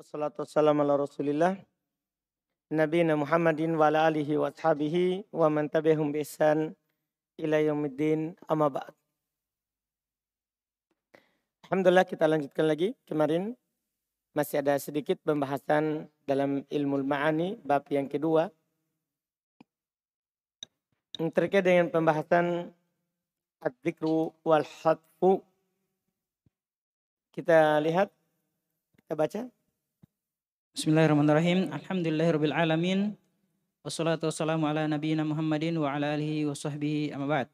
wassalatu wassalamu ala rasulillah Nabi Muhammadin wa ala alihi wa ashabihi wa man tabi'ahum bi ihsan ila yaumiddin amma ba'd. Alhamdulillah kita lanjutkan lagi. Kemarin masih ada sedikit pembahasan dalam ilmu ma'ani bab yang kedua. Terkait dengan pembahasan ad-dzikru wal hadfu. Kita lihat, kita baca. Bismillahirrahmanirrahim. Alhamdulillahirabbil alamin. Wassalatu wassalamu ala nabiyyina Muhammadin wa ala alihi wa sahbihi amma ba'd.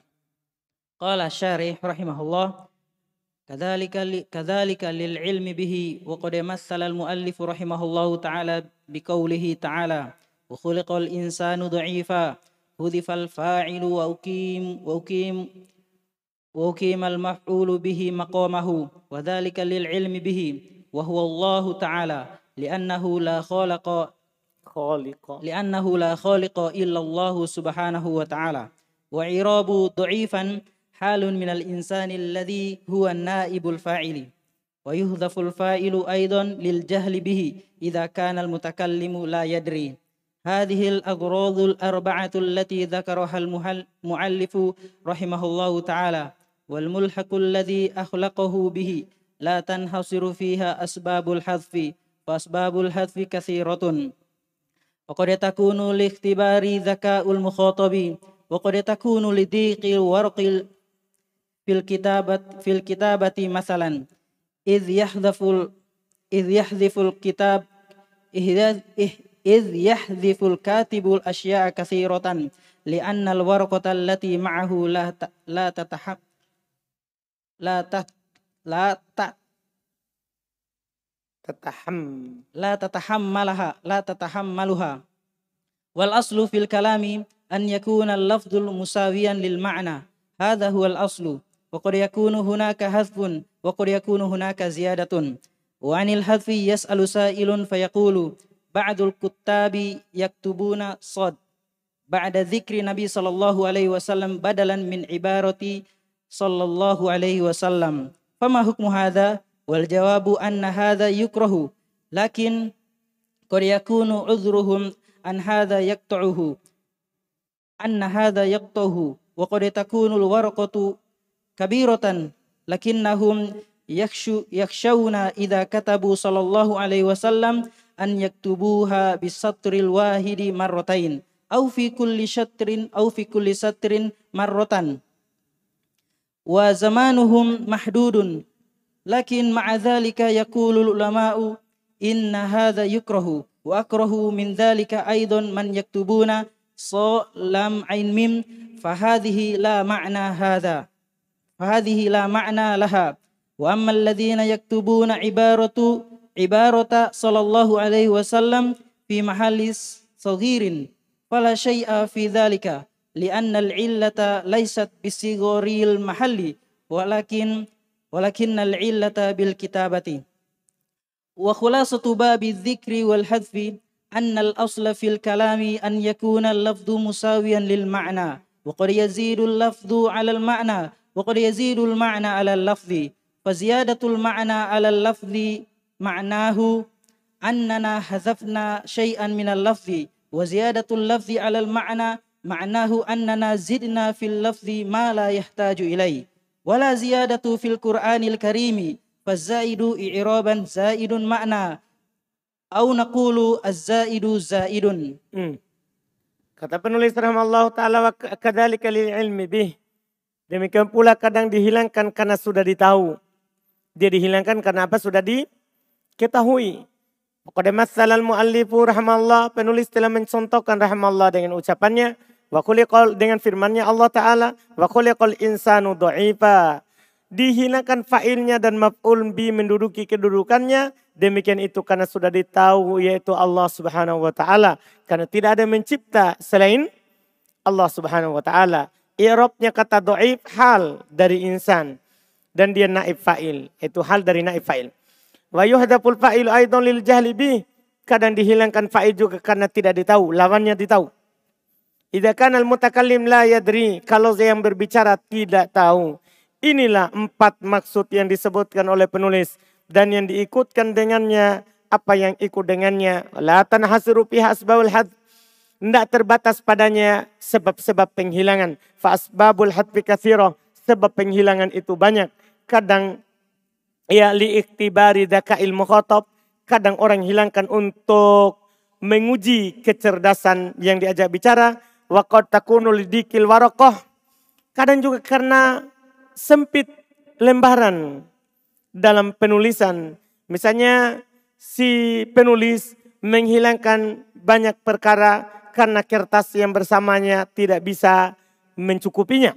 Qala syarih rahimahullah kadzalika li, kadzalika lil ilmi bihi wa qad massala al muallif rahimahullahu ta'ala biqaulihi ta'ala wa khuliqal insanu dha'ifa hudhifal fa'ilu wa uqim wa uqim wa uqim al maf'ulu bihi maqamahu wa dzalika lil ilmi bihi wa huwa Allah ta'ala لأنه لا خالق خالق. لأنه لا خالق إلا الله سبحانه وتعالى. وعراب ضعيفا حال من الإنسان الذي هو النائب الفاعل. ويهذف الفاعل أيضا للجهل به إذا كان المتكلم لا يدري. هذه الأغراض الأربعة التي ذكرها المؤلف رحمه الله تعالى. والملحق الذي أخلقه به لا تنحصر فيها أسباب الحذف. فأسباب الحذف كثيرة وقد تكون لاختبار ذكاء المخاطب وقد تكون لضيق الورق في الكتابة في الكتابة مثلا إذ يحذف إذ يحذف الكتاب إذ يحذف الكاتب الأشياء كثيرة لأن الورقة التي معه لا لا تتحق لا لا تتحم لا تتحملها لا تتحملها. والأصل في الكلام أن يكون اللفظ مساويا للمعنى. هذا هو الأصل. وقد يكون هناك حذف وقد يكون هناك زيادة. وعن الحذف يسأل سائل فيقول بعض الكتاب يكتبون صد بعد ذكر نبي صلى الله عليه وسلم بدلا من عبارة صلى الله عليه وسلم. فما حكم هذا؟ Wal jawabu anna hadha yukrahu lakin qad yakunu udhruhum an hadha yaqta'uhu anna hadha yaqta'uhu wa qad takunu al warqatu kabiratan lakinnahum yakhshu yakhshawna idza katabu sallallahu alaihi wasallam an yaktubuha bisatril wahidi marratain aw fi kulli shatrin aw fi kulli satrin marratan wa zamanuhum mahdudun lakin ma'a dhalika yaqulu ulama'u inna hadha yukrahu wa akrahu min dhalika aidan man yaktubuna so lam ain mim fahadhihi la ma'na hadha fahadhihi la ma'na laha wa amma alladhina yaktubuna ibaratu ibarata sallallahu alaihi wasallam fi mahallis saghirin fala syai'a fi dhalika li'anna al-illata laysat bisigharil mahalli walakin ولكن العلة بالكتابة. وخلاصة باب الذكر والحذف أن الأصل في الكلام أن يكون اللفظ مساويا للمعنى وقد يزيد اللفظ على المعنى وقد يزيد المعنى على اللفظ. فزيادة المعنى على اللفظ معناه أننا حذفنا شيئا من اللفظ وزيادة اللفظ على المعنى معناه أننا زدنا في اللفظ ما لا يحتاج إليه. Wala ziyadatu fil Qur'anil karimi fazaidu i'raban zaidun makna au naqulu az-zaidu zaidun. Hmm. kata penulis rahmallahu taala wa kadzalika lil ilmi bih. Demikian pula kadang dihilangkan karena sudah ditahu. Dia dihilangkan karena apa? Sudah diketahui. Qad masalal muallifu rahmallah penulis telah mencontohkan rahmallah dengan ucapannya Wa dengan firmannya Allah Ta'ala. Wa insanu do'ifa. Dihinakan fa'ilnya dan maf'ul bi menduduki kedudukannya. Demikian itu karena sudah ditahu yaitu Allah Subhanahu wa taala. Karena tidak ada mencipta selain Allah Subhanahu wa taala. I'rabnya kata do'if hal dari insan dan dia naib fa'il. Itu hal dari naib fa'il. Wa yuhdaful fa'il aidan lil jahli bih. Kadang dihilangkan fa'il juga karena tidak ditahu, lawannya ditahu. Idza kana al-mutakallim la yadri, kalau yang berbicara tidak tahu. Inilah empat maksud yang disebutkan oleh penulis dan yang diikutkan dengannya apa yang ikut dengannya. La tanhasiru fiha asbabul had. Tidak terbatas padanya sebab-sebab penghilangan. Fa asbabul hadfi kathirah. Sebab penghilangan itu banyak. Kadang ya li iktibari dakail mukhatab. Kadang orang hilangkan untuk menguji kecerdasan yang diajak bicara. Wa qad takunu lidikil warokoh. Kadang juga karena sempit lembaran dalam penulisan. Misalnya si penulis menghilangkan banyak perkara karena kertas yang bersamanya tidak bisa mencukupinya.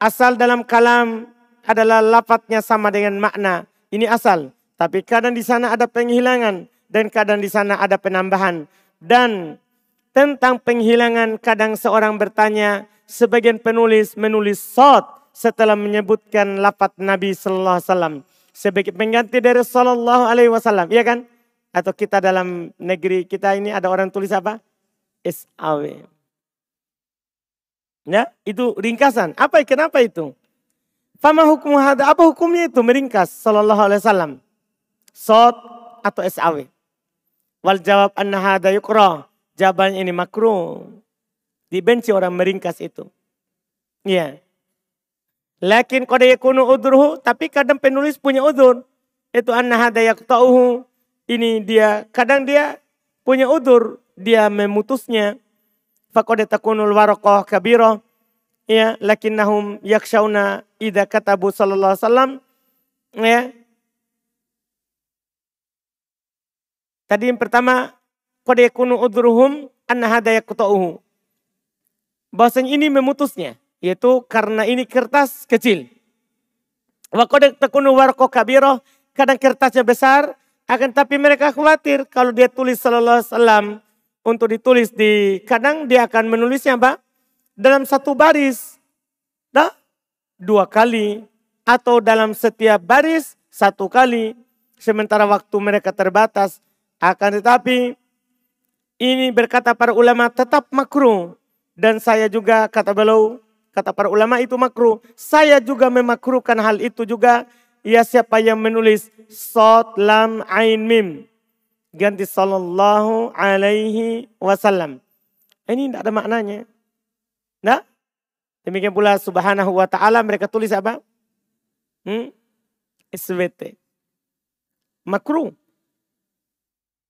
Asal dalam kalam adalah lapatnya sama dengan makna. Ini asal. Tapi kadang di sana ada penghilangan dan kadang di sana ada penambahan. Dan tentang penghilangan kadang seorang bertanya, sebagian penulis menulis sot setelah menyebutkan lapat Nabi Sallallahu Alaihi Wasallam sebagai pengganti dari Sallallahu Alaihi Wasallam, iya kan? Atau kita dalam negeri kita ini ada orang tulis apa? SAW. Ya, itu ringkasan. Apa kenapa itu? Fama hukum hada, apa hukumnya itu meringkas sallallahu alaihi wasallam? Sot atau SAW. Wal jawab anna hada yukra. Jawabannya ini makruh. Dibenci orang meringkas itu. Iya. Lakin qad yakunu udruhu, tapi kadang penulis punya udur. Itu anna hada yaqta'uhu. Ini dia, kadang dia punya udur, dia memutusnya. Faqad takunul waraqah kabirah. Ya, lakinnahum yakshawna idza katabu sallallahu alaihi wasallam. Ya. Tadi yang pertama, qad yakunu udruhum anna hada yaqta'uhu. Bahasanya ini memutusnya. Yaitu karena ini kertas kecil. Wakodak tekunu warko kabiro. Kadang kertasnya besar. Akan tapi mereka khawatir kalau dia tulis sallallahu alaihi wasallam untuk ditulis di kadang dia akan menulisnya apa? Dalam satu baris. Dah? Dua kali. Atau dalam setiap baris satu kali. Sementara waktu mereka terbatas. Akan tetapi ini berkata para ulama tetap makruh. Dan saya juga kata beliau Kata para ulama itu makruh. Saya juga memakruhkan hal itu juga. Ya siapa yang menulis sot lam ain mim. Ganti sallallahu alaihi wasallam. Ini tidak ada maknanya. Nah, demikian pula subhanahu wa ta'ala mereka tulis apa? Hmm? SWT. Makruh.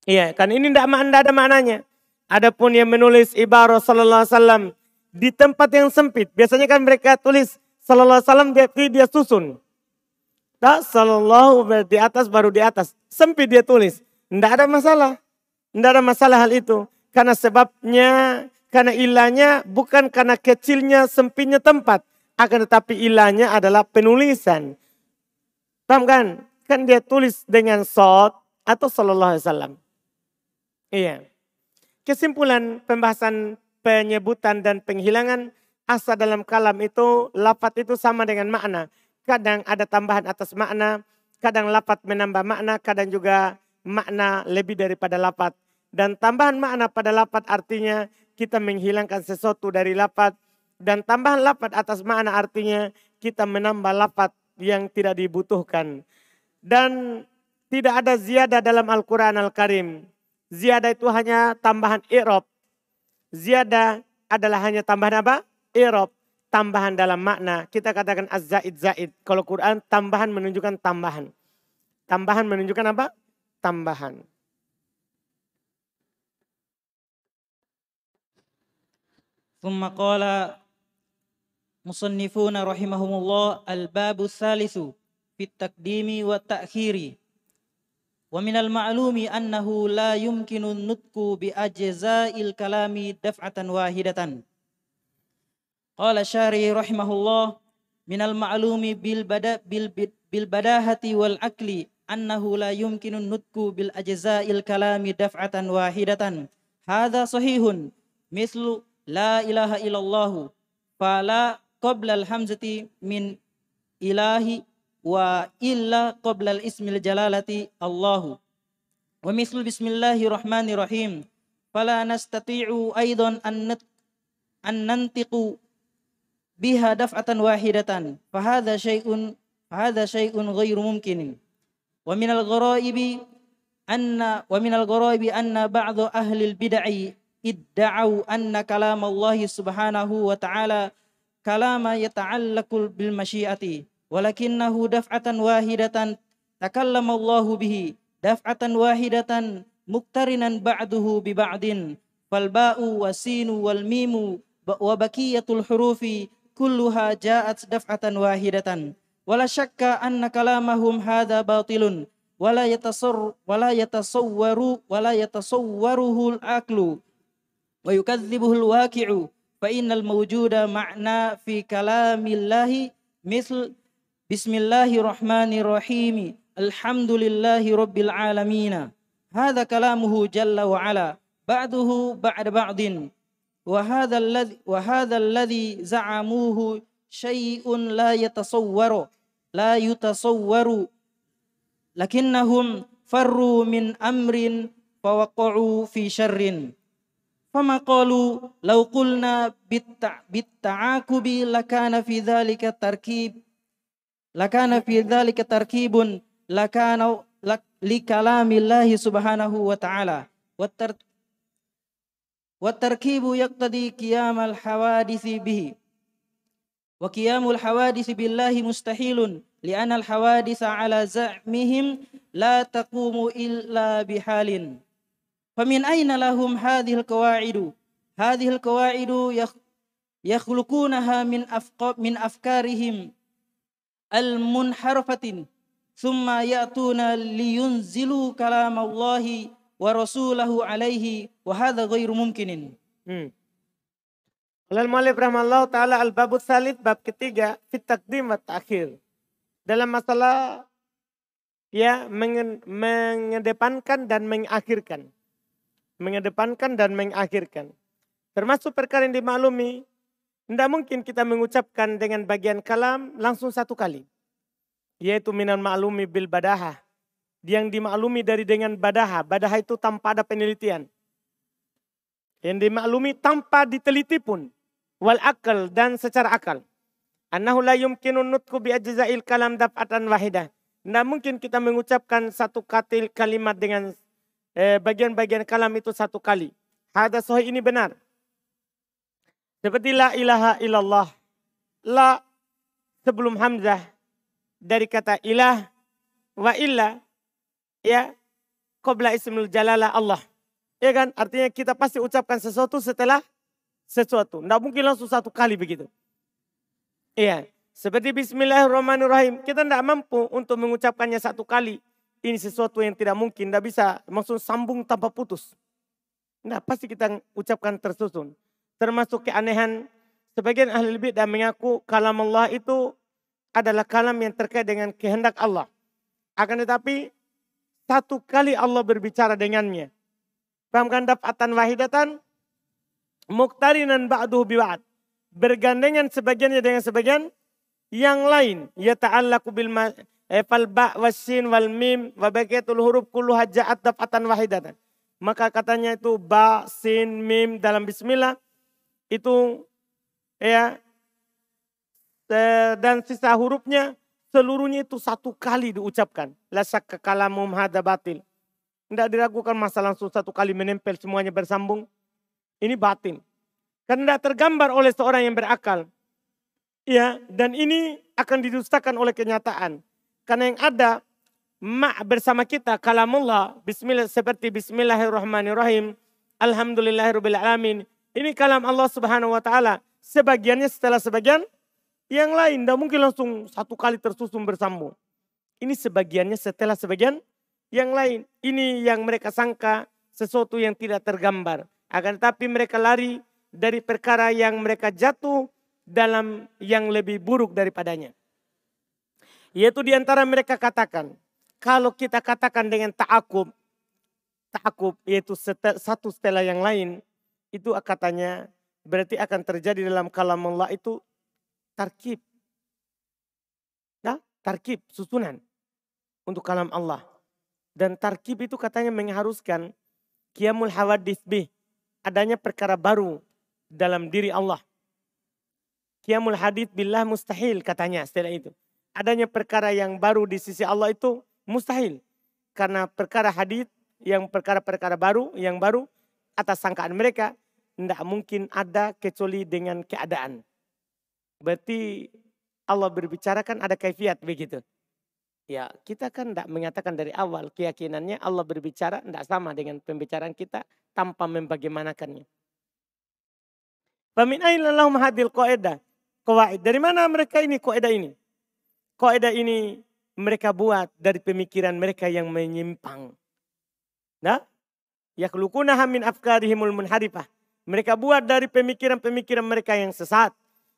Iya, kan ini tidak ada maknanya. Adapun yang menulis ibarat sallallahu alaihi wasallam di tempat yang sempit. Biasanya kan mereka tulis sallallahu alaihi wasallam dia, dia susun. Tak sallallahu di atas baru di atas. Sempit dia tulis. Tidak ada masalah. Tidak ada masalah hal itu. Karena sebabnya, karena ilahnya bukan karena kecilnya sempitnya tempat. Akan tetapi ilahnya adalah penulisan. Paham kan? Kan dia tulis dengan sot atau sallallahu alaihi wasallam. Iya. Kesimpulan pembahasan penyebutan dan penghilangan asa dalam kalam itu lapat itu sama dengan makna. Kadang ada tambahan atas makna, kadang lapat menambah makna, kadang juga makna lebih daripada lapat. Dan tambahan makna pada lapat artinya kita menghilangkan sesuatu dari lapat. Dan tambahan lapat atas makna artinya kita menambah lapat yang tidak dibutuhkan. Dan tidak ada ziyadah dalam Al-Quran Al-Karim. Ziyadah itu hanya tambahan i'rab Ziyadah adalah hanya tambahan apa? Irob. Tambahan dalam makna. Kita katakan az-zaid zaid. Kalau Quran tambahan menunjukkan tambahan. Tambahan menunjukkan apa? Tambahan. ثم قال مصنفون رحمهم الله الباب الثالث في التقديم والتأخير Wa minal annahu la yumkinu nutku bi ajza'il kalami daf'atan wahidatan. Qala rahimahullah minal ma'lumi bil bada bil bil badahati wal akli annahu la yumkinu nutku bil ajza'il kalami daf'atan wahidatan. Hadza sahihun mislu la ilaha illallah hamzati min ilahi wa illa qabla al-ismil jalalati Allahu. Wa mislu bismillahirrahmanirrahim. Fala nastati'u aidan an, an nantiqu biha daf'atan wahidatan. Fahadha syai'un fahadha syai'un ghairu mumkinin. Wa minal ghoraibi anna wa minal ghoraibi anna ba'dhu ahli al-bid'ah idda'u anna kalam Allah subhanahu wa ta'ala kalama yata'allaqu bil walakinnahu daf'atan wahidatan takallama Allahu bihi daf'atan wahidatan muktarinan ba'duhu bi ba'din. Fal ba'u wasinu wal mimu wa baqiyatul hurufi kulluha ja'at daf'atan wahidatan. Wala syakka anna kalamahum hadha batilun. Wala yatasar wala yatasawwaru wala yatasawwaruhu al-aqlu wa yukadzibuhu al-waqi'u fa innal mawjuda ma'na fi kalamillahi misl بسم الله الرحمن الرحيم. الحمد لله رب العالمين. هذا كلامه جل وعلا بعده بعد بعض. وهذا الذي وهذا الذي زعموه شيء لا يتصور لا يتصور. لكنهم فروا من أمر فوقعوا في شر. فما قالوا؟ لو قلنا بالتعاكب لكان في ذلك التركيب. lakana fi dzalika tarkibun lakana li kalamillahi subhanahu wa ta'ala. Wa tarkibu yaqtadi qiyamal hawadisi bihi. Wa qiyamul hawadisi billahi mustahilun li'anna al hawadisa la taqumu illa bihalin. Famin aina lahum hadhil qawaidu? Hadhil qawaidu yakhluqunaha min min afkarihim al-munharafatin thumma ya'tuna liyunzilu kalam Allah wa rasulahu alaihi wa hadha ghairu mumkinin. Hmm. Malik rahmallahu taala al-bab salit bab ketiga fit takdim wa ta'khir. Dalam masalah ya mengedepankan dan mengakhirkan. Mengedepankan dan mengakhirkan. Termasuk perkara yang dimaklumi tidak mungkin kita mengucapkan dengan bagian kalam langsung satu kali. Yaitu minan maklumi bil badaha. Yang dimaklumi dari dengan badaha. Badaha itu tanpa ada penelitian. Yang dimaklumi tanpa diteliti pun wal akal dan secara akal. Annahu la yumkinu nutku bi ajza'il kalam daf'atan wahidah. Tidak mungkin kita mengucapkan satu katil kalimat dengan eh, bagian-bagian kalam itu satu kali. Hada sahih ini benar. Seperti la ilaha illallah. La sebelum hamzah dari kata ilah wa illa ya qabla ismul jalalah Allah. Ya kan? Artinya kita pasti ucapkan sesuatu setelah sesuatu. Tidak mungkin langsung satu kali begitu. Iya. Seperti Bismillahirrahmanirrahim. Kita tidak mampu untuk mengucapkannya satu kali. Ini sesuatu yang tidak mungkin. Tidak bisa langsung sambung tanpa putus. Nah pasti kita ucapkan tersusun. Termasuk keanehan. Sebagian ahli dan mengaku kalam Allah itu adalah kalam yang terkait dengan kehendak Allah. Akan tetapi satu kali Allah berbicara dengannya. Pahamkan dapatan wahidatan muktarinan ba'duhu biwa'ad. Bergandengan sebagiannya dengan sebagian yang lain. Ya ta'allaku bil eh, fal ba wasin wal mim wa baqiyatul huruf kulluha ja'at daf'atan wahidatan. Maka katanya itu ba, sin, mim dalam bismillah itu ya dan sisa hurufnya seluruhnya itu satu kali diucapkan. Lasak kekalamum hada batil. Tidak diragukan masa langsung satu kali menempel semuanya bersambung. Ini batin. Karena tidak tergambar oleh seorang yang berakal. Ya, dan ini akan didustakan oleh kenyataan. Karena yang ada ma bersama kita kalamullah bismillah seperti bismillahirrahmanirrahim alhamdulillahirobbilalamin ini kalam Allah Subhanahu wa taala. Sebagiannya setelah sebagian yang lain tidak mungkin langsung satu kali tersusun bersambung. Ini sebagiannya setelah sebagian yang lain. Ini yang mereka sangka sesuatu yang tidak tergambar. Akan tetapi mereka lari dari perkara yang mereka jatuh dalam yang lebih buruk daripadanya. Yaitu di antara mereka katakan, kalau kita katakan dengan ta'akub, ta'akub yaitu satu setelah yang lain, itu katanya berarti akan terjadi dalam kalam Allah itu tarkib. Nah, tarkib, susunan untuk kalam Allah. Dan tarkib itu katanya mengharuskan kiamul hawadis bih, adanya perkara baru dalam diri Allah. Qiyamul hadith billah mustahil katanya setelah itu. Adanya perkara yang baru di sisi Allah itu mustahil. Karena perkara hadith yang perkara-perkara baru, yang baru atas sangkaan mereka. Tidak mungkin ada kecuali dengan keadaan. Berarti Allah berbicara kan ada kaifiat begitu. Ya, kita kan tidak mengatakan dari awal keyakinannya Allah berbicara tidak sama dengan pembicaraan kita tanpa membagaimanakannya. Famin lahum hadil. Dari mana mereka ini qaedah ini? Qaedah ini mereka buat dari pemikiran mereka yang menyimpang. Nah, yakhluqunaha min afkarihimul munharifah. Mereka buat dari pemikiran-pemikiran mereka yang sesat.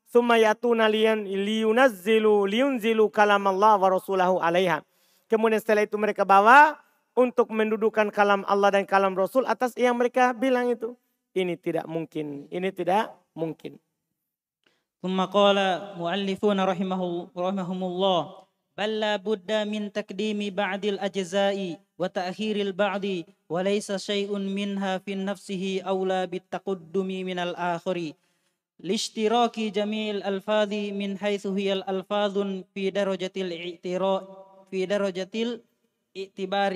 Thumma yatuna liyunazzilu liyunzilu kalam Allah wa rasulahu alaiha. Kemudian setelah itu mereka bawa untuk mendudukan kalam Allah dan kalam Rasul atas yang mereka bilang itu. Ini tidak mungkin. Ini tidak mungkin. ثم قال مؤلفون رحمه رحمهم الله بل لا بد من تقديم بعض الأجزاء وتأخير البعض وليس شيء منها في نفسه أولى بالتقدم من الآخر. لاشتراك جميع الألفاظ من حيث هي الألفاظ في درجة الاعتراء في درجة الاعتبار.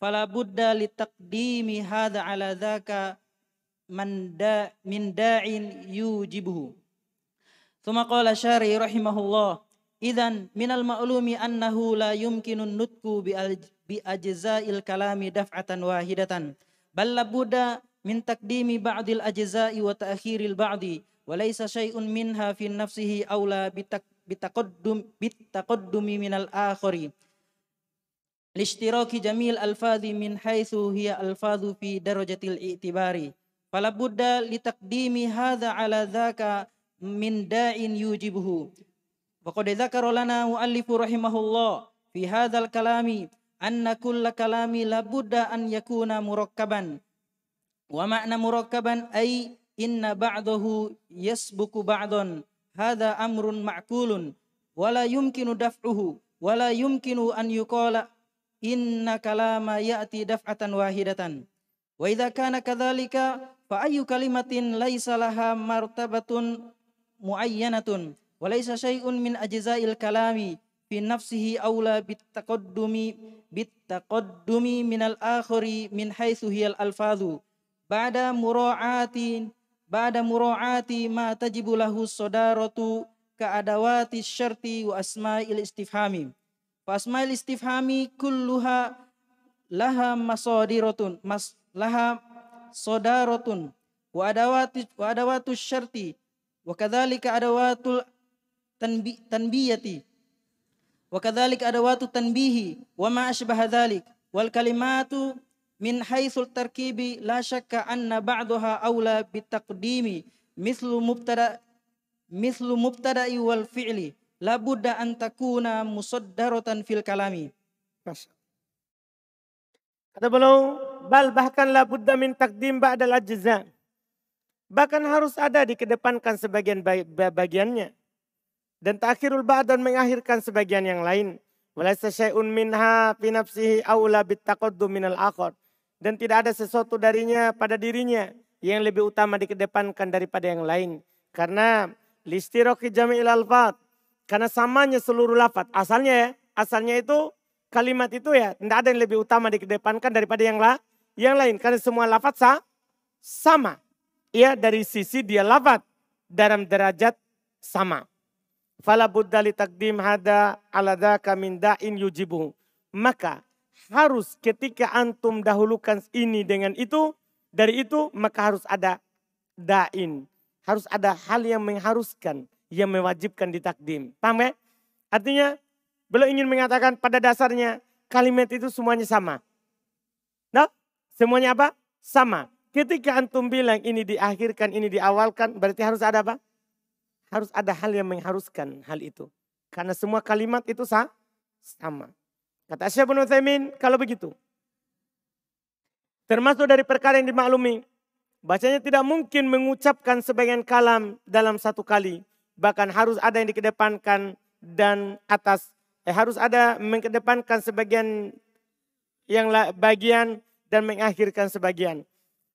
فلا بد لتقديم هذا على ذاك من دا من داع يوجبه. ثم قال شاري رحمه الله إذا من المعلوم أنه لا يمكن النطق بأجزاء الكلام دفعة واحدة بل لابد من تقديم بعض الأجزاء وتأخير البعض وليس شيء منها في نفسه أولى بتقدم بالتقدم من الآخر. لاشتراك جميع الألفاظ من حيث هي ألفاظ في درجة الاعتبار فلا بد لتقديم هذا على ذاك من داع يوجبه. وقد ذكر لنا مؤلف رحمه الله في هذا الكلام أن كل كلام لابد أن يكون مركبا ومعنى مركبا أي inna ba'dahu yasbuku ba'dan hadha amrun ma'kulun wala yumkinu daf'uhu wala yumkinu an yuqala inna kalama ya'ti daf'atan wahidatan wa idza kana kadzalika fa ayyu kalimatin laisa laha martabatun muayyanatun wa laisa syai'un min ajza'il kalami fi nafsihi aula bitaqaddumi bitaqaddumi min al-akhiri min haitsu hiya al-alfadhu ba'da mura'atin ba'da mura'ati ma tajibu lahu sadaratu ka adawati syarti wa asma'il istifhami. Fa asma'il istifhami kulluha laha masadiratun mas laha sadaratun wa adawati wa adawatu syarti wa kadzalika adawatul tanbi, tanbiyati. Wa kadzalika adawatu tanbihi wa ma asbaha dzalik wal kalimatu min haitsul tarkibi la syakka anna ba'daha aula bitaqdimi. Mislu mubtada mislu mubtada'i wal fi'li. La budda an takuna musaddaratan fil kalami. Kata beliau bal bahkan la budda min takdim ba'dal ajza. Bahkan harus ada dikedepankan sebagian bagiannya dan takhirul ba'dan mengakhirkan sebagian yang lain walaysa syai'un minha fi nafsihi aula bitaqaddum minal akhar dan tidak ada sesuatu darinya pada dirinya yang lebih utama dikedepankan daripada yang lain. Karena listiroki jami'il alfat. Karena samanya seluruh lafat. Asalnya ya, asalnya itu kalimat itu ya tidak ada yang lebih utama dikedepankan daripada yang, la, yang lain. Karena semua lafat sa, sama. Ya dari sisi dia lafat dalam derajat sama. Fala buddha li takdim hada ala dhaka min da'in yujibu. Maka harus ketika antum dahulukan ini dengan itu, dari itu maka harus ada dain. Harus ada hal yang mengharuskan, yang mewajibkan ditakdim. Paham ya? Artinya, beliau ingin mengatakan pada dasarnya kalimat itu semuanya sama. Nah, semuanya apa? Sama. Ketika antum bilang ini diakhirkan, ini diawalkan, berarti harus ada apa? Harus ada hal yang mengharuskan hal itu. Karena semua kalimat itu sama. Kata Syekh bin Utsaimin kalau begitu. Termasuk dari perkara yang dimaklumi. Bacanya tidak mungkin mengucapkan sebagian kalam dalam satu kali. Bahkan harus ada yang dikedepankan dan atas. Eh, harus ada mengedepankan sebagian yang bagian dan mengakhirkan sebagian.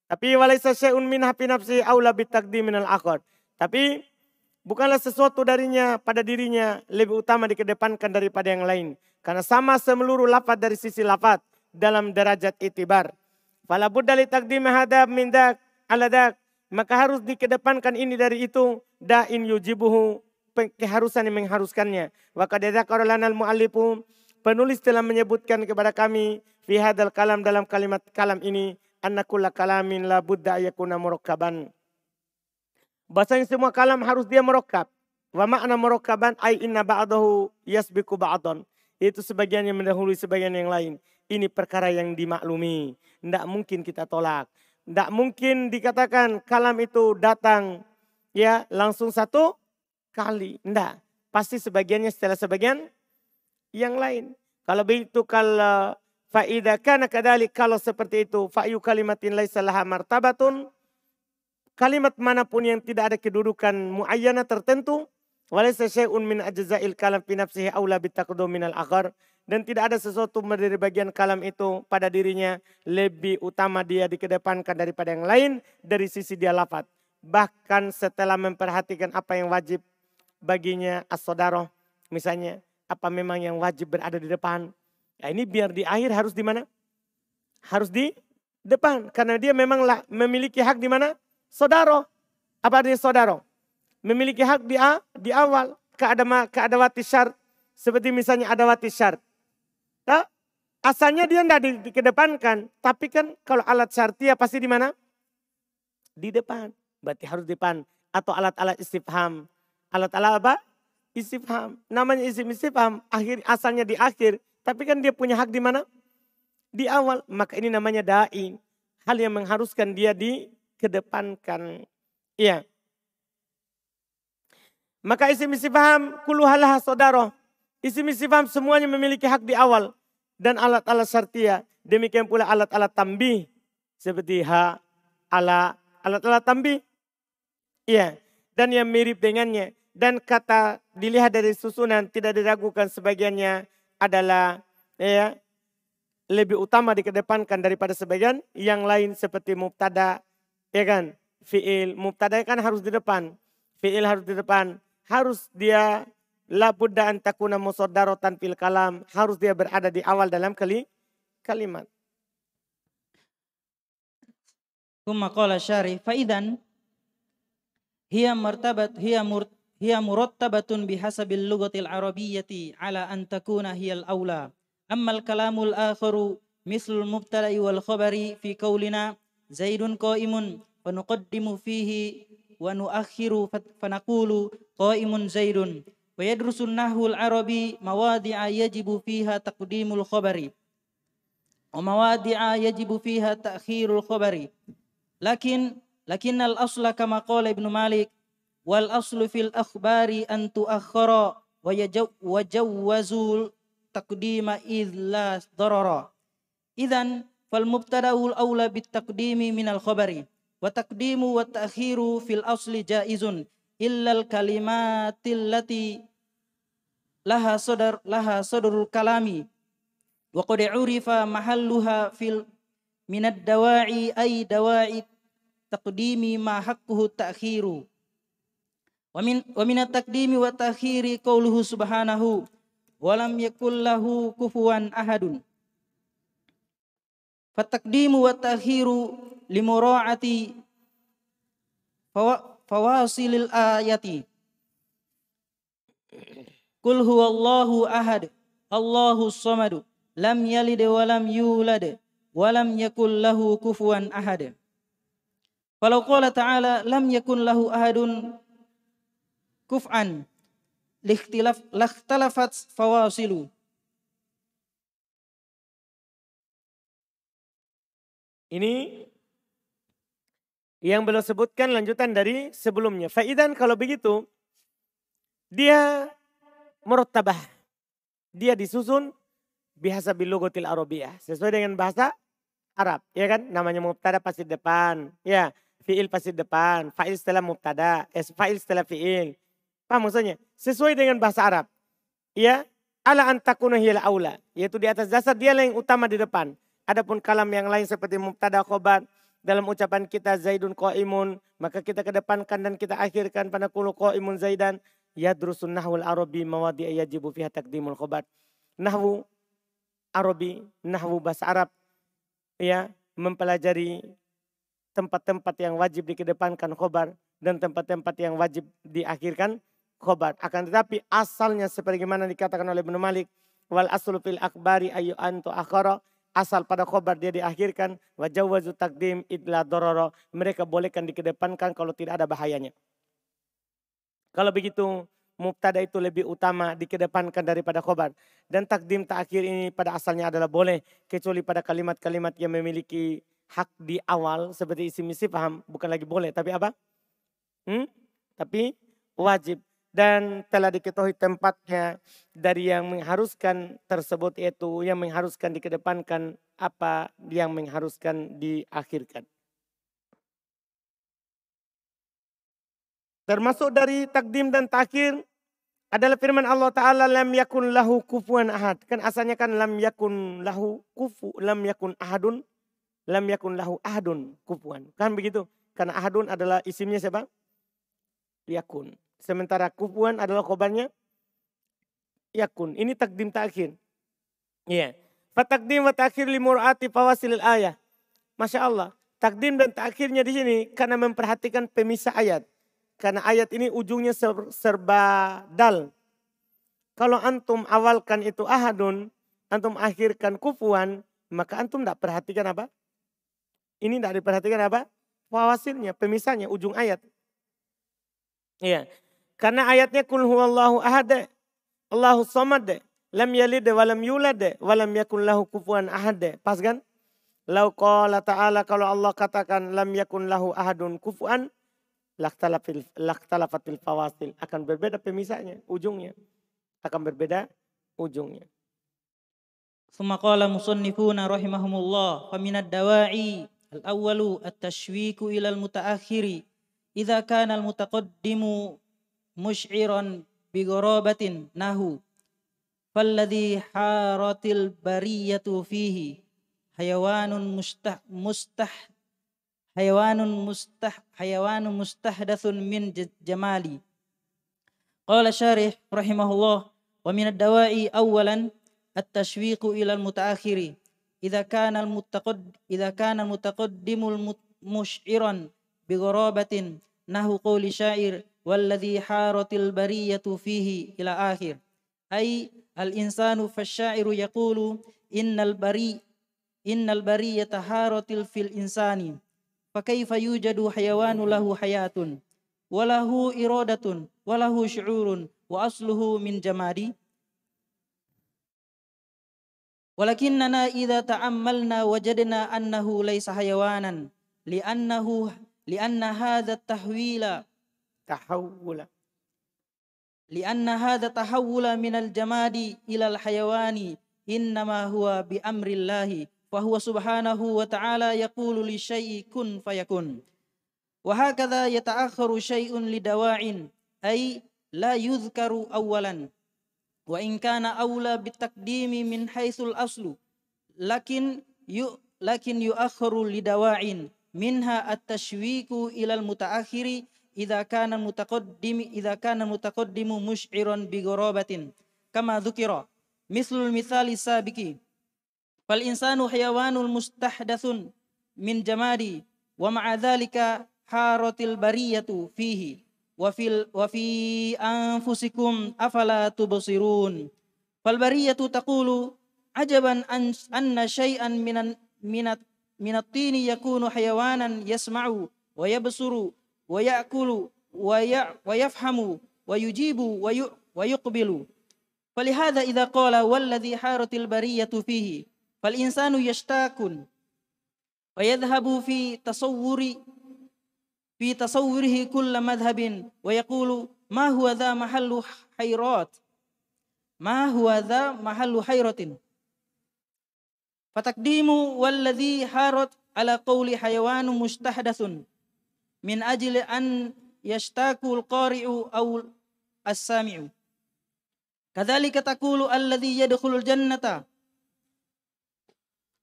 Tapi walaisa syai'un min hafi nafsi aula bitaqdim minal akhir. Tapi bukanlah sesuatu darinya pada dirinya lebih utama dikedepankan daripada yang lain. Karena sama semeluruh lafad dari sisi lafad dalam derajat itibar. Fala budda li taqdim hadab min dak ala dak. Maka harus dikedepankan ini dari itu. Da'in yujibuhu. Keharusan yang mengharuskannya. Wa kadadzakara lanal mu'allifu. Penulis telah menyebutkan kepada kami. Fi hadal kalam dalam kalimat kalam ini. Anna kulla kalamin la budda ayakuna murakkaban. Bahasanya semua kalam harus dia merokkab. Wa makna murakkaban ay inna ba'dahu yasbiku ba'don. Itu sebagian yang mendahului sebagian yang lain. Ini perkara yang dimaklumi. Tidak mungkin kita tolak. Tidak mungkin dikatakan kalam itu datang ya langsung satu kali. Tidak. Pasti sebagiannya setelah sebagian yang lain. Kalau begitu kalau faida kana kadali kalau seperti itu fa'yu kalimatin laisa laha martabatun kalimat mana pun yang tidak ada kedudukan muayyana tertentu walaysa syai'un min ajza'il kalam fi nafsihi aula bitaqdum minal akhar dan tidak ada sesuatu dari bagian kalam itu pada dirinya lebih utama dia dikedepankan daripada yang lain dari sisi dia lafat. Bahkan setelah memperhatikan apa yang wajib baginya as misalnya apa memang yang wajib berada di depan. Ya ini biar di akhir harus di mana? Harus di depan karena dia memang memiliki hak di mana? Saudara. Apa artinya saudara? Memiliki hak di, di awal keadama keadawati syarat seperti misalnya adawati syarat Nah, asalnya dia tidak di, dikedepankan. Tapi kan kalau alat syartia pasti di mana? Di depan. Berarti harus di depan. Atau alat-alat istifham. Alat-alat apa? Istifham. Namanya isim istifham. Akhir, asalnya di akhir. Tapi kan dia punya hak di mana? Di awal. Maka ini namanya da'i. Hal yang mengharuskan dia dikedepankan. Iya. Maka isim istifham kuluhalah saudara. Isim istifham semuanya memiliki hak di awal dan alat-alat syartia. Demikian pula alat-alat tambih seperti ha, ala, alat-alat tambih. Iya, dan yang mirip dengannya. Dan kata dilihat dari susunan tidak diragukan sebagiannya adalah ya lebih utama dikedepankan daripada sebagian yang lain seperti mubtada ya kan fiil mubtada kan harus di depan fiil harus di depan harus dia La budda an takuna musoddarotan fil kalam. Harus dia berada di awal dalam kali, kalimat. Kuma qala syari faidan hiya martabat hiya mur hiya murattabatun bihasabil lughatil arabiyyati ala an takuna hiya al-aula. Amma al-kalamul akharu mislul mubtada'i wal khabari fi qawlina zaidun qa'imun fa nuqaddimu fihi wa nuakhiru fa naqulu qa'imun zaidun wa yadrusun nahwul arabi mawadi'a yajibu fiha taqdimul khabari wa mawadi'a yajibu fiha ta'khirul khabari lakin lakin al asla kama qala ibnu malik wal aslu fil akhbari an tuakhkhara wa yajawwazul taqdima id la darara idan fal mubtada'ul aula bit taqdimi min al khabari wa taqdimu wa ta'khiru fil asli jaizun illal kalimatil lati laha sadar laha sadarul kalami wa qad urifa mahalluha fil minad dawa'i ay dawa'i taqdimi ma haqquhu ta'khiru wa min wa min at-taqdimi wa ta'khiri qawluhu subhanahu wa lam yakul lahu kufuwan ahadun fataqdimu wa ta'khiru limura'ati fawasilil ayati. Kul huwallahu ahad Allahu samad lam yalid wa lam yulad wa lam yakul lahu kufuwan ahad. Falau qala ta'ala lam yakun lahu ahadun kuf'an likhtilaf lakhtalafat fawasilu Ini yang belum sebutkan lanjutan dari sebelumnya. Faidan kalau begitu, dia merottabah. Dia disusun biasa bilogotil arabiyah. Sesuai dengan bahasa Arab. Ya kan? Namanya mubtada pasti depan. Ya. Fi'il pasti depan. Fa'il setelah mubtada. Eh, fa'il setelah fi'il. Paham maksudnya? Sesuai dengan bahasa Arab. Ya. Ala antakuna hiyal aula. Yaitu di atas dasar dia yang utama di depan. Adapun kalam yang lain seperti mubtada khobar dalam ucapan kita Zaidun imun maka kita kedepankan dan kita akhirkan pada kulu imun Zaidan, yadrusun nahwul arabi mawadi yajibu fiha takdimul khobat. Nahwu Arabi, nahwu bahasa Arab, ya mempelajari tempat-tempat yang wajib dikedepankan khobar dan tempat-tempat yang wajib diakhirkan khobar. Akan tetapi asalnya sebagaimana dikatakan oleh Ibnu Malik, wal aslu fil akbari ayu antu akhara, asal pada khobar dia diakhirkan, wajawazu takdim idla dororo, mereka bolehkan dikedepankan kalau tidak ada bahayanya. Kalau begitu mubtada itu lebih utama dikedepankan daripada khobar. Dan takdim takhir ini pada asalnya adalah boleh. Kecuali pada kalimat-kalimat yang memiliki hak di awal seperti isi misi paham. Bukan lagi boleh tapi apa? Hmm? Tapi wajib. Dan telah diketahui tempatnya dari yang mengharuskan tersebut yaitu yang mengharuskan dikedepankan apa yang mengharuskan diakhirkan. Termasuk dari takdim dan takhir adalah firman Allah Ta'ala lam yakun lahu kufuan ahad. Kan asalnya kan lam yakun lahu kufu, lam yakun ahadun, lam yakun lahu ahadun kufuan. Kan begitu. Karena ahadun adalah isimnya siapa? Yakun. Sementara kufuan adalah kobarnya yakun. Ini takdim takhir. Iya. Fatakdim wa takhir li mur'ati fawasilil ayah. Masya Allah. Takdim dan takhirnya di sini karena memperhatikan pemisah ayat. Karena ayat ini ujungnya serba dal. Kalau antum awalkan itu ahadun, antum akhirkan kufuan, maka antum tidak perhatikan apa? Ini tidak diperhatikan apa? Fawasilnya, pemisahnya, ujung ayat. Iya. Karena ayatnya kul huwallahu ahad, Allahu samad, lam yalid wa lam yulad wa lam yakun lahu kufuwan ahad. Pas kan? Lau qala ta'ala kalau Allah katakan lam yakun lahu ahadun kufuan laktalafatil fawasil akan berbeda pemisahnya ujungnya akan berbeda ujungnya ثم قال مصنفون رحمهم الله فمن الدواعي الأول التشويك إلى المتأخر إذا كان المتقدم مشعرا بغرابة نهو فالذي حارت البرية فيه حيوان مستح, مستح حيوان مستح حيوان مستحدث من جمالي. قال شارح رحمه الله ومن الدواء أولا التشويق إلى المتأخر. إذا كان المتقد إذا كان المتقدم مشعرا بغرابة نحو قول شاعر والذي حارت البرية فيه إلى آخر. أي الإنسان فالشاعر يقول إن البري إن البرية حارت في الإنسان فكيف يوجد حيوان له حياة؟ وله إرادة وله شعور وأصله من جمادي ولكننا إذا تأملنا وجدنا أنه ليس حيوانا لأنه لأن هذا التحويل تحول. لأن هذا التحول من الجماد إلى الحيوان إنما هو بأمر الله فهو سبحانه وتعالى يقول للشيء كن فيكون وهكذا يتأخر شيء لدواع أي لا يذكر أولا. وإن كان أولى بالتقديم من حيث الأصل لكن لكن يؤخر لدواع منها التشويك إلى المتأخر إذا كان المتقدم إذا كان المتقدم مشعرا بغرابة كما ذكر مثل المثال السابق. فالإنسان حيوان مستحدث من جمادي ومع ذلك حارت البرية فيه. وفي, وفي أنفسكم أفلا تبصرون؟ فالبرية تقول عجبا أن, أن شيئا من من من الطين يكون حيوانا يسمع ويبصر. ويأكل ويفهم ويجيب ويقبل. فلهذا إذا قال والذي حارت البرية فيه فالإنسان يشتاك. ويذهب في تصور في تصوره كل مذهب ويقول ما هو ذا محل حيرات؟ ما هو ذا محل حيرة؟ فتقديم والذي حارت على قول حيوان مستحدث من أجل أن يشتاك القارئ أو السامع كذلك تقول الذي يدخل الجنة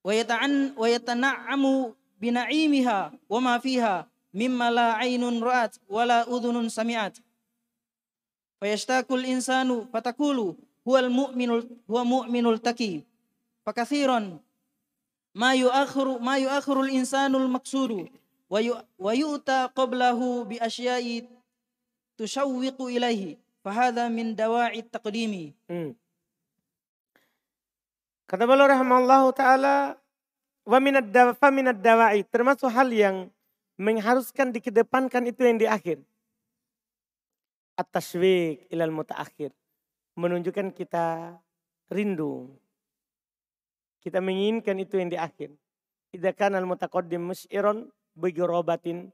ويتعن ويتنعم بنعيمها وما فيها مما لا عين رأت ولا أذن سمعت فيشتاق الإنسان فتقول هو المؤمن هو مؤمن التقي فكثيرا ma yu'akhiru ma yu'akhirul insanul maksuru wa yu, wa yu'ta qablahu bi asya'i tushawwiqu ilaihi. Fahadha min dawa'i taqdimi. Hmm. kata beliau rahimahullahu taala wa minad fa minad dawa'i termasuk hal yang mengharuskan dikedepankan itu yang di akhir. At-tashwiq ilal mutaakhir. Menunjukkan kita rindu. Kita menginginkan itu yang di akhir. Idza kana al-mutaqaddim mus'iron bigharabatin.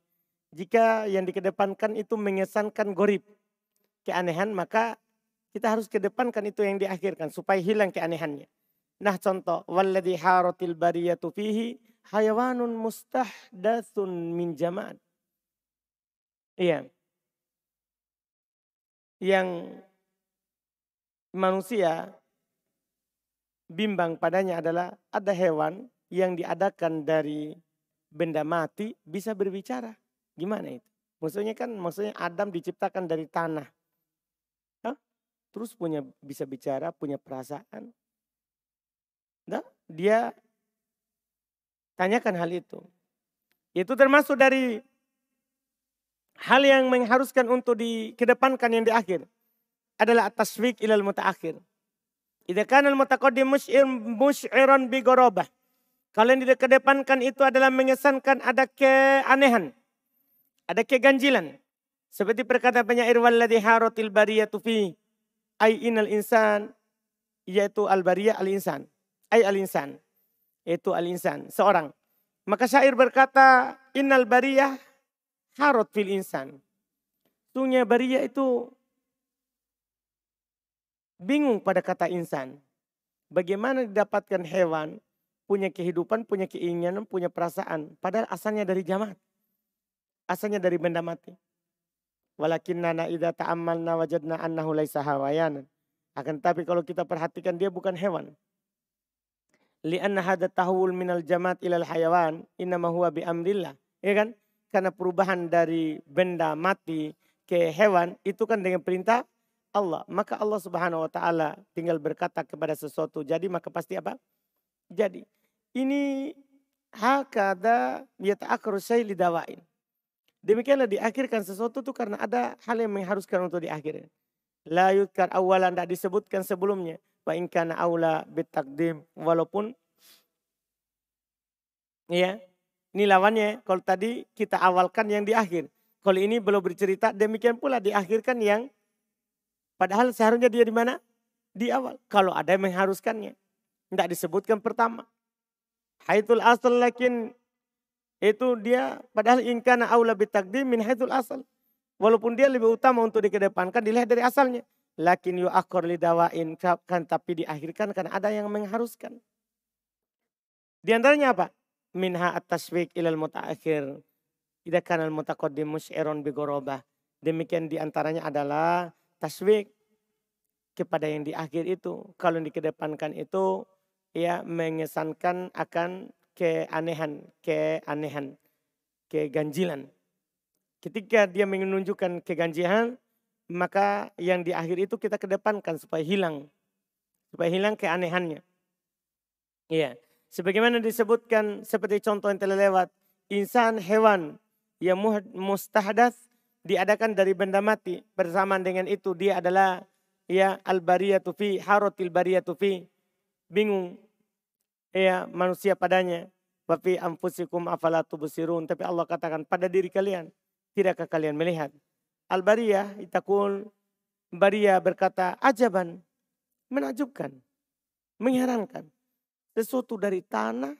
Jika yang dikedepankan itu mengesankan gorib, keanehan, maka kita harus kedepankan itu yang diakhirkan supaya hilang keanehannya. Nah contoh, walladhi haratil bariyatu fihi hayawanun mustahdatsun min jama'at. Iya. Yang manusia bimbang padanya adalah ada hewan yang diadakan dari benda mati bisa berbicara. Gimana itu? Maksudnya kan maksudnya Adam diciptakan dari tanah. Hah? Terus punya bisa bicara, punya perasaan. Nah, dia tanyakan hal itu. Itu termasuk dari hal yang mengharuskan untuk dikedepankan yang di akhir adalah atas taswik ilal mutaakhir. Idza kana al-mutaqaddim musy'iran bi gharabah. Kalau yang dikedepankan itu adalah mengesankan ada keanehan. Ada keganjilan. Seperti perkataan penyair walladhi haratil bariyatu fi ay inal insan yaitu al bariyah al insan. Ay al insan. Yaitu al insan, seorang. Maka syair berkata innal bariyah harot fil insan. Sungguhnya bariyah itu bingung pada kata insan. Bagaimana didapatkan hewan punya kehidupan, punya keinginan, punya perasaan. Padahal asalnya dari jamat. Asalnya dari benda mati. Walakinnana idha ta'ammalna wajadna annahu laisa hawayanan. Akan tapi kalau kita perhatikan dia bukan hewan. Lianna hada tahul minal jamat ilal hayawan innama huwa bi amrillah. Ya kan? Karena perubahan dari benda mati ke hewan itu kan dengan perintah Allah. Maka Allah subhanahu wa ta'ala tinggal berkata kepada sesuatu. Jadi maka pasti apa? Jadi. Ini hakada yata'akru syai lidawain. Demikianlah diakhirkan sesuatu itu karena ada hal yang mengharuskan untuk diakhirkan. La yudkar awalan tidak disebutkan sebelumnya. Wa inkana awla bitakdim. Walaupun ya ini lawannya. Kalau tadi kita awalkan yang di akhir. Kalau ini belum bercerita demikian pula diakhirkan yang Padahal seharusnya dia di mana? Di awal. Kalau ada yang mengharuskannya. Tidak disebutkan pertama. Haitul asal lakin itu dia padahal ingkana aula bitakdim min haitul asal. Walaupun dia lebih utama untuk dikedepankan dilihat dari asalnya. Lakin yu akor lidawain kan tapi diakhirkan karena ada yang mengharuskan. Di antaranya apa? Minha at-taswik ilal mutaakhir. Ida kanal mutaqaddim mus'iron bigorobah. Demikian di antaranya adalah taswik kepada yang di akhir itu. Kalau dikedepankan itu ya mengesankan akan keanehan, keanehan, keganjilan. Ketika dia menunjukkan keganjilan, maka yang di akhir itu kita kedepankan supaya hilang. Supaya hilang keanehannya. Iya. Sebagaimana disebutkan seperti contoh yang telah lewat. Insan hewan yang mustahdas diadakan dari benda mati. Bersamaan dengan itu dia adalah ya al-bariyatu fi harotil bariyatu fi bingung. Ya manusia padanya. Wa fi anfusikum afala tubsirun. Tapi Allah katakan pada diri kalian tidakkah kalian melihat? Al-bariyah itakul. Bariyah berkata ajaban. Menakjubkan. Mengherankan. Sesuatu dari tanah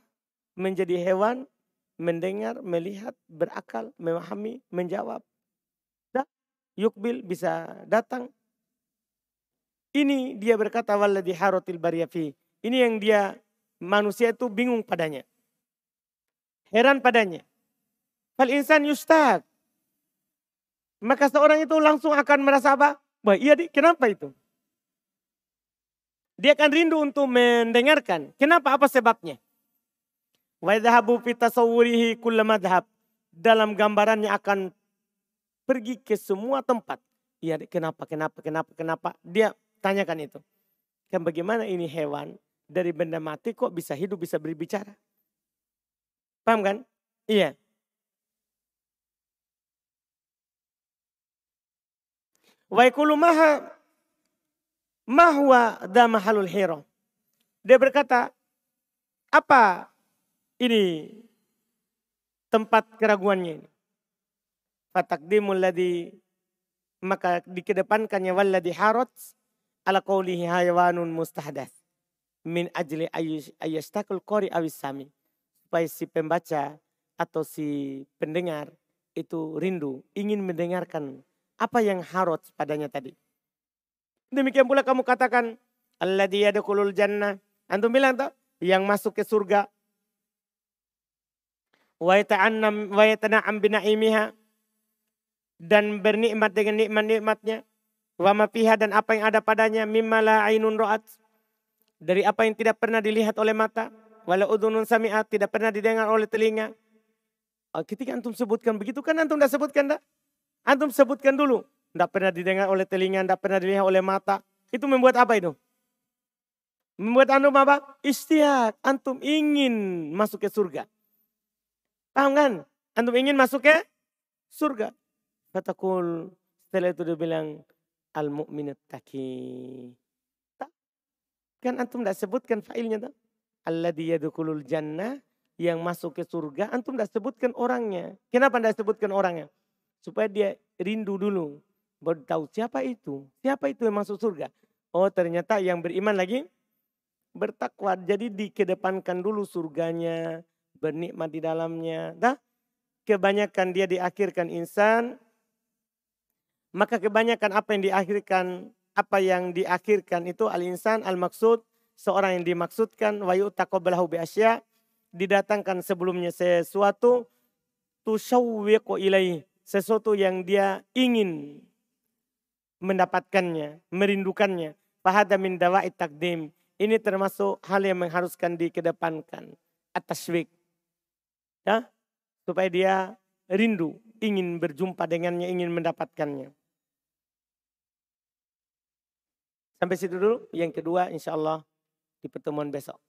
menjadi hewan mendengar melihat berakal memahami menjawab. Yukbil bisa datang. Ini dia berkata walladhi harotil bariyafi. Ini yang dia manusia itu bingung padanya. Heran padanya. Fal insan yustad. Maka seorang itu langsung akan merasa apa? Wah iya di, kenapa itu? Dia akan rindu untuk mendengarkan. Kenapa? Apa sebabnya? Wa idhabu fi tasawwurihi kulla madhab. Dalam gambarannya akan pergi ke semua tempat. Iya, kenapa, kenapa, kenapa, kenapa? Dia tanyakan itu. Kan bagaimana ini hewan dari benda mati kok bisa hidup, bisa berbicara? Paham kan? Iya. Wa maha mahwa damahalul hiro. Dia berkata, apa ini tempat keraguannya ini? Fatakdimul ladhi maka dikedepankannya walladhi harot ala qawlihi hayawanun mustahdas min ajli ayastakul qori awis sami supaya si pembaca atau si pendengar itu rindu ingin mendengarkan apa yang harot padanya tadi. Demikian pula kamu katakan, Alladhi yadakulul jannah. Antum bilang tak? Yang masuk ke surga. Wa yatana'am bina'imiha. Dan bernikmat dengan nikmat-nikmatnya. Wa dan apa yang ada padanya. Mimma la ainun ro'at. Dari apa yang tidak pernah dilihat oleh mata. Walau udunun sami'at. Tidak pernah didengar oleh telinga. Oh, ketika antum sebutkan begitu kan antum dah sebutkan dah. Antum sebutkan dulu. Tidak pernah didengar oleh telinga, tidak pernah dilihat oleh mata. Itu membuat apa itu? Membuat antum apa? Istiak. Antum ingin masuk ke surga. Paham kan? Antum ingin masuk ke surga. Fatakul. Setelah itu dia bilang. Al-mu'minat taki. Kan antum tidak sebutkan failnya. Tak? Alladhi yadukulul jannah. Yang masuk ke surga. Antum tidak sebutkan orangnya. Kenapa tidak sebutkan orangnya? Supaya dia rindu dulu. Baru tahu siapa itu. Siapa itu yang masuk surga. Oh ternyata yang beriman lagi bertakwa. Jadi dikedepankan dulu surganya. Bernikmat di dalamnya. Dah? Kebanyakan dia diakhirkan insan. Maka kebanyakan apa yang diakhirkan. Apa yang diakhirkan itu al-insan al-maksud. Seorang yang dimaksudkan. Wa yu'taqobalahu bi asya. Didatangkan sebelumnya sesuatu. Tushawwiqu ilaih sesuatu yang dia ingin mendapatkannya, merindukannya. Fahada min dawa'id takdim. Ini termasuk hal yang mengharuskan dikedepankan. Atas week. Ya, supaya dia rindu, ingin berjumpa dengannya, ingin mendapatkannya. Sampai situ dulu. Yang kedua insya Allah di pertemuan besok.